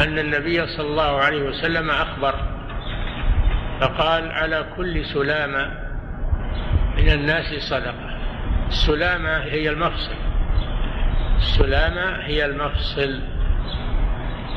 أن النبي صلى الله عليه وسلم أخبر فقال على كل سلامة من الناس صدقة. السلامة هي المفصل السلامة هي المفصل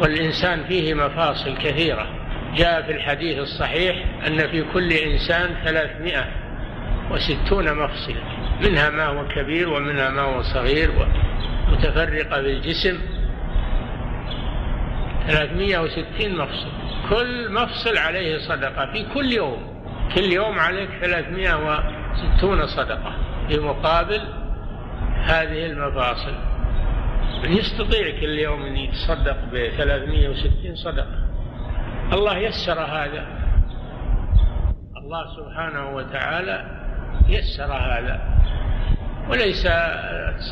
والإنسان فيه مفاصل كثيرة. جاء في الحديث الصحيح أن في كل إنسان ثلاثمائة وستون مفصلة منها ما هو كبير ومنها ما هو صغير متفرقة بالجسم ثلاثمائة وستين مفصل. كل مفصل عليه صدقة. في كل يوم. كل يوم عليك ثلاثمائة وستون صدقة. في مقابل هذه المفاصل. يستطيع كل يوم أن يتصدق ب 360 صدقة. الله يسر هذا. الله سبحانه وتعالى يسر هذا. وليس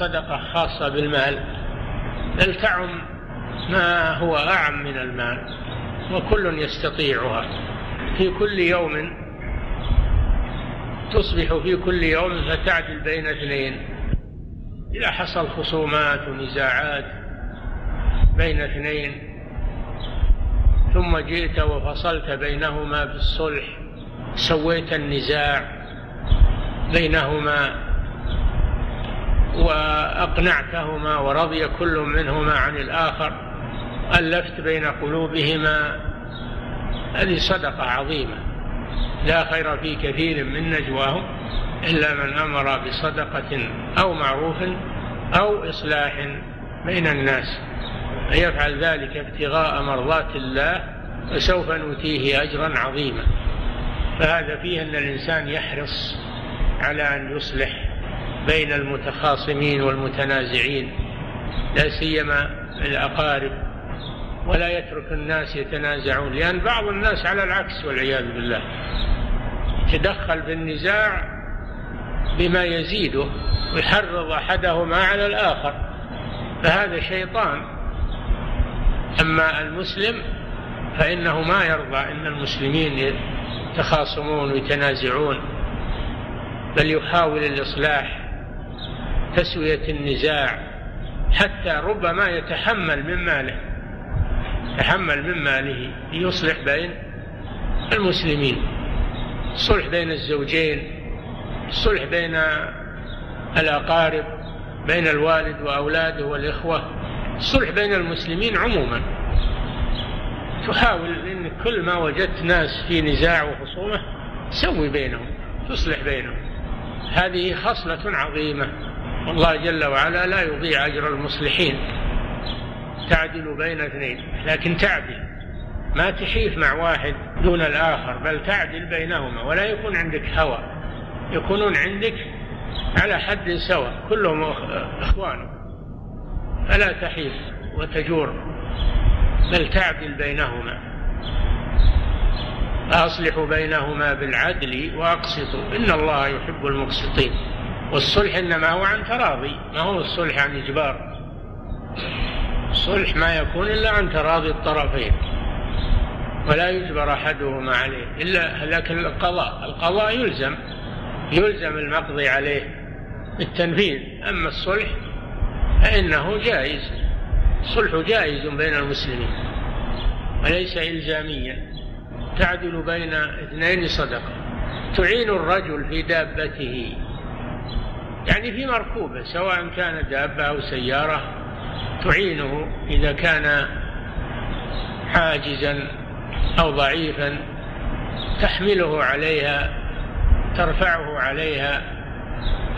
صدقة خاصة بالمال. بل تعم ما هو أعم من المال وكل يستطيعها. في كل يوم تصبح في كل يوم فتعدل بين اثنين. إذا حصل خصومات ونزاعات بين اثنين ثم جئت وفصلت بينهما بالصلح سويت النزاع بينهما وأقنعتهما ورضي كل منهما عن الآخر. ألفت بين قلوبهما هذه صدقة عظيمة. لا خير في كثير من نجواهم إلا من أمر بصدقة أو معروف أو إصلاح بين الناس. يفعل ذلك ابتغاء مرضات الله فسوف نؤتيه أجرا عظيما. فهذا فيه أن الإنسان يحرص على أن يصلح بين المتخاصمين والمتنازعين لا سيما الأقارب. ولا يترك الناس يتنازعون لأن بعض الناس على العكس والعياذ بالله. يتدخل في النزاع بما يزيده ويحرض أحدهما على الآخر. فهذا شيطان. أما المسلم فإنه ما يرضى إن المسلمين يتخاصمون ويتنازعون بل يحاول الإصلاح تسوية النزاع حتى ربما يتحمل من ماله. يتحمل من ماله ليصلح بين المسلمين الصلح بين الزوجين الصلح بين الأقارب بين الوالد وأولاده والإخوة الصلح بين المسلمين عموما. تحاول إن كل ما وجدت ناس في نزاع وخصومة سوي بينهم تصلح بينهم. هذه خصلة عظيمة. والله جل وعلا لا يضيع أجر المصلحين. تعدل بين اثنين لكن تعدل. ما تحيف مع واحد دون الآخر بل تعدل بينهما ولا يكون عندك هوى. يكونون عندك على حد سواء كلهم اخوان فلا تحيف وتجور بل تعدل بينهما. أصلحوا بينهما بالعدل وأقسطوا إن الله يحب المقسطين. والصلح إنما هو عن تراضي ما هو الصلح عن إجبار. الصلح ما يكون إلا عن تراضي الطرفين. ولا يجبر أحدهما عليه. إلا لكن القضاء القضاء يلزم يلزم المقضي عليه بالتنفيذ. أما الصلح فإنه جائز الصلح جائز بين المسلمين. وليس إلزاميا. تعدل بين اثنين صدقة. تعين الرجل في دابته. يعني في مركوبة سواء كان دابة أو سيارة. تعينه إذا كان حاجزا أو ضعيفا تحمله عليها ترفعه عليها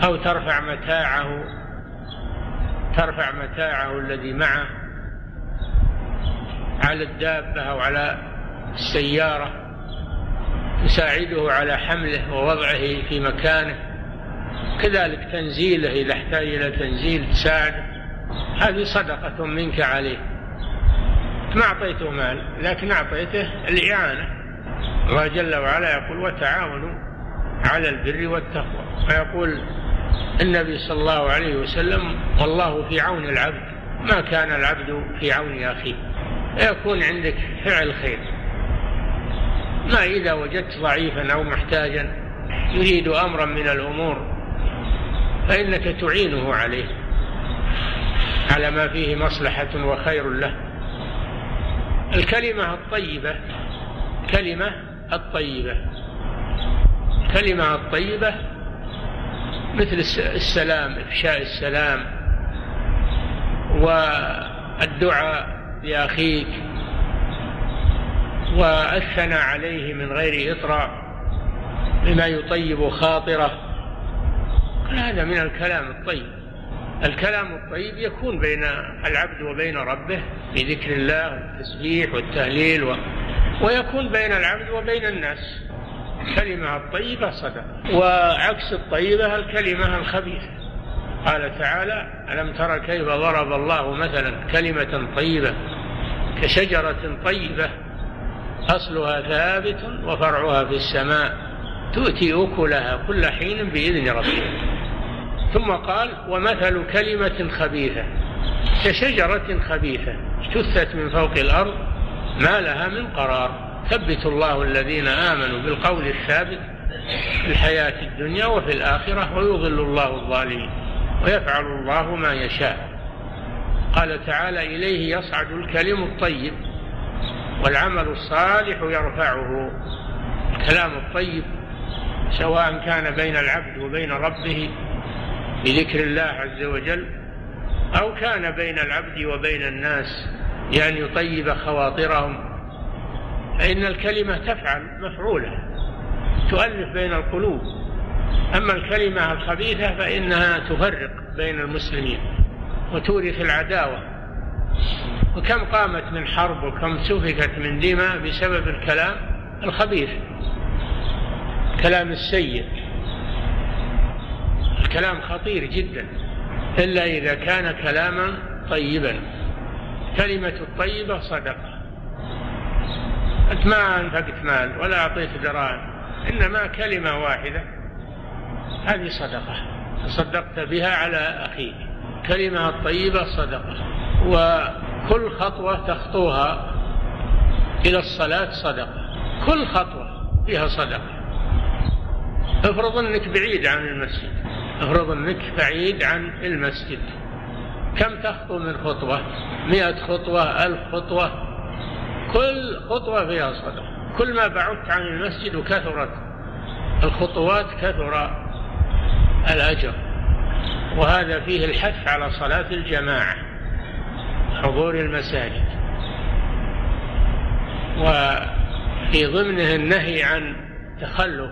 أو ترفع متاعه ترفع متاعه الذي معه على الدابة أو على السيارة تساعده على حمله ووضعه في مكانه. كذلك تنزيله إذا احتاج إلى تنزيل تساعده. هذه صدقة منك عليه ما أعطيته مال لكن أعطيته الإعانة. الله جل وعلا يقول وتعاونوا على البر والتقوى ويقول النبي صلى الله عليه وسلم والله في عون العبد ما كان العبد في عون أخيه يكون عندك فعل خير. ما إذا وجدت ضعيفا أو محتاجا يريد أمرا من الأمور فإنك تعينه عليه. على ما فيه مصلحة وخير له. الكلمة الطيبة كلمة الطيبة الكلمة الطيبة مثل السلام إفشاء السلام والدعاء لأخيك والثناء عليه من غير إطراء بما يطيب خاطره. هذا من الكلام الطيب. الكلام الطيب يكون بين العبد وبين ربه في ذكر الله والتسبيح والتهليل و... ويكون بين العبد وبين الناس. الكلمة الطيبة صدقة وعكس الطيبة الكلمة الخبيثة. قال تعالى ألم تر كيف ضرب الله مثلا كلمة طيبة كشجرة طيبة؟ أصلها ثابت وفرعها في السماء. تؤتي أكلها كل حين بإذن ربها. ثم قال ومثل كلمة خبيثة كشجرة خبيثة اجتثت من فوق الأرض ما لها من قرار. ثبت الله الذين آمنوا بالقول الثابت في الحياة الدنيا وفي الآخرة ويضل الله الظالمين ويفعل الله ما يشاء. قال تعالى إليه يصعد الكلم الطيب والعمل الصالح يرفعه. الكلام الطيب سواء كان بين العبد وبين ربه بذكر الله عز وجل أو كان بين العبد وبين الناس بأن يطيب خواطرهم. فإن الكلمة تفعل مفعولة تؤلف بين القلوب. أما الكلمة الخبيثة فإنها تفرق بين المسلمين وتورث العداوة. وكم قامت من حرب وكم سفكت من دماء بسبب الكلام الخبيث الكلام السيء. الكلام خطير جدا إلا إذا كان كلاما طيبا. كلمة الطيبة صدقة. أنت ما أنفقت مال ولا أعطيت دراهم إنما كلمة واحدة. هذه صدقة. تصدقت بها على أخيك. كلمة الطيبة صدقة. وكل خطوة تخطوها إلى الصلاة صدقة. كل خطوة فيها صدقة. افرض أنك بعيد عن المسجد. افرض أنك بعيد عن المسجد. كم تخطو من خطوة؟ مئة خطوة ألف خطوة. كل خطوة فيها صدقة. كل ما بعدت عن المسجد وكثرت الخطوات كثر الأجر. وهذا فيه الحث على صلاة الجماعة حضور المساجد. وفي ضمنه النهي عن تخلف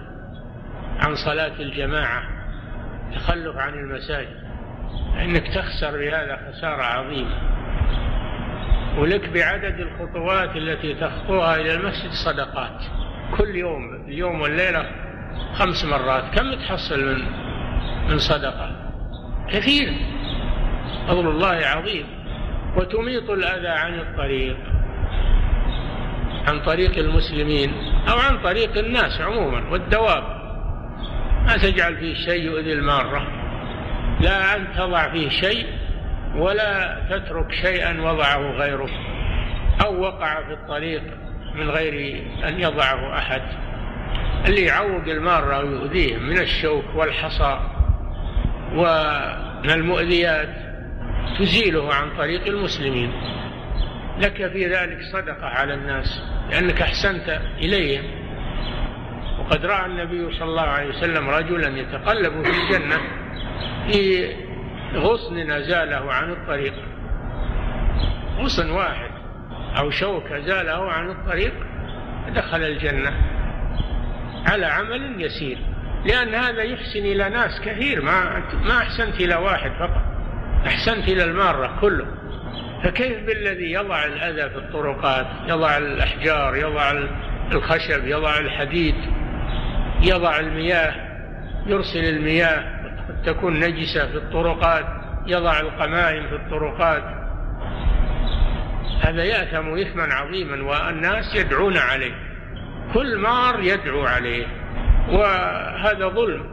عن صلاة الجماعة. تخلف عن المساجد. فإنك تخسر بهذا خسارة عظيمة. ولك بعدد الخطوات التي تخطوها إلى المسجد صدقات. كل يوم اليوم والليلة خمس مرات. كم تحصل من من صدقة؟ كثير. فضل الله عظيم. وتميط الأذى عن الطريق. عن طريق المسلمين أو عن طريق الناس عموما والدواب. ما تجعل فيه شيء يؤذي المارة. لا أن تضع فيه شيء ولا تترك شيئا وضعه غيره أو وقع في الطريق من غير أن يضعه أحد. اللي يعوق المارة ويؤذيهم من الشوك والحصى ومن المؤذيات تزيله عن طريق المسلمين. لك في ذلك صدقة على الناس لأنك أحسنت إليهم. وقد رأى النبي صلى الله عليه وسلم رجلا يتقلب في الجنة في غصن أزاله عن الطريق. غصن واحد أو شوك أزاله عن الطريق دخل الجنة على عمل يسير. لأن هذا يحسن إلى ناس كثير ما ما أحسنت إلى واحد فقط أحسنت إلى المارة كله. فكيف بالذي يضع الأذى في الطرقات يضع الأحجار يضع الخشب يضع الحديد؟ يضع المياه يرسل المياه تكون نجسة في الطرقات يضع القمائم في الطرقات. هذا يأثم إثما عظيما والناس يدعون عليه كل مار يدعو عليه وهذا ظلم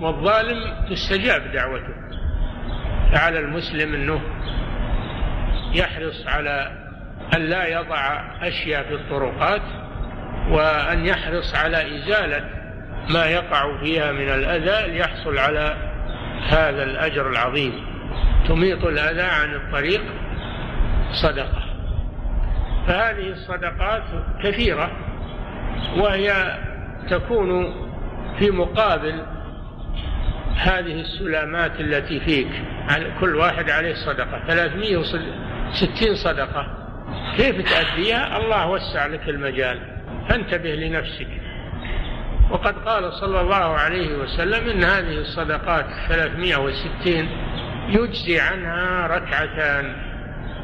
والظالم تستجاب دعوته. فعلى المسلم أنه يحرص على أن لا يضع أشياء في الطرقات وأن يحرص على إزالة ما يقع فيها من الأذى ليحصل على هذا الأجر العظيم. تميط الأذى عن الطريق صدقة. فهذه الصدقات كثيرة وهي تكون في مقابل هذه السلامات التي فيك. كل واحد عليه صدقة. 360 صدقة. كيف تأديها؟ الله وسع لك المجال. فانتبه لنفسك. وقد قال صلى الله عليه وسلم إن هذه الصدقات 360 يجزي عنها ركعتان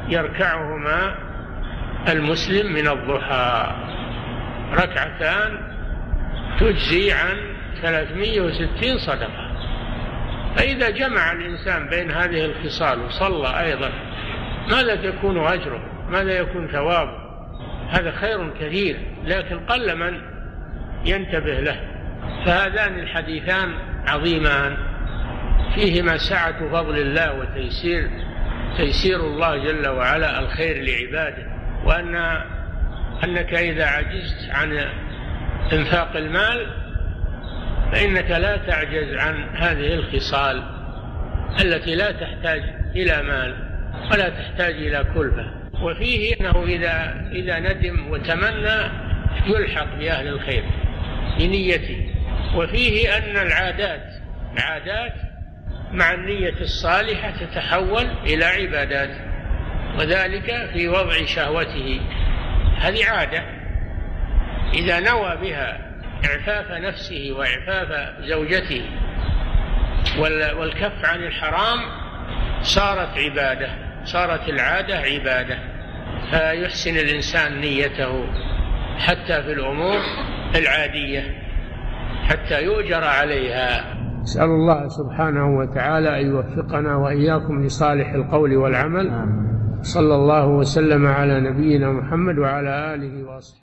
يركعهما المسلم من الضحى. ركعتان تجزي عن 360 صدقة. فإذا جمع الإنسان بين هذه الخصال وصلى أيضا ماذا تكون أجره؟ ماذا يكون ثوابه؟ هذا خير كثير لكن قل من؟ ينتبه له. فهذان الحديثان عظيمان. فيهما سعة فضل الله وتيسير تيسير الله جل وعلا الخير لعباده. وأن أنك إذا عجزت عن إنفاق المال فإنك لا تعجز عن هذه الخصال التي لا تحتاج إلى مال ولا تحتاج إلى كلفة. وفيه أنه إذا إذا ندم وتمنى يلحق بأهل الخير. بنيته وفيه أن العادات العادات مع النية الصالحة تتحول إلى عبادات وذلك في وضع شهوته. هذه عادة. إذا نوى بها إعفاف نفسه وإعفاف زوجته والكف عن الحرام صارت عبادة صارت العادة عبادة. فيحسن الإنسان نيته حتى في الأمور. العادية حتى يؤجر عليها. نسأل الله سبحانه وتعالى أن يوفقنا وإياكم لصالح القول والعمل. صلى الله وسلم على نبينا محمد وعلى آله وأصحابه.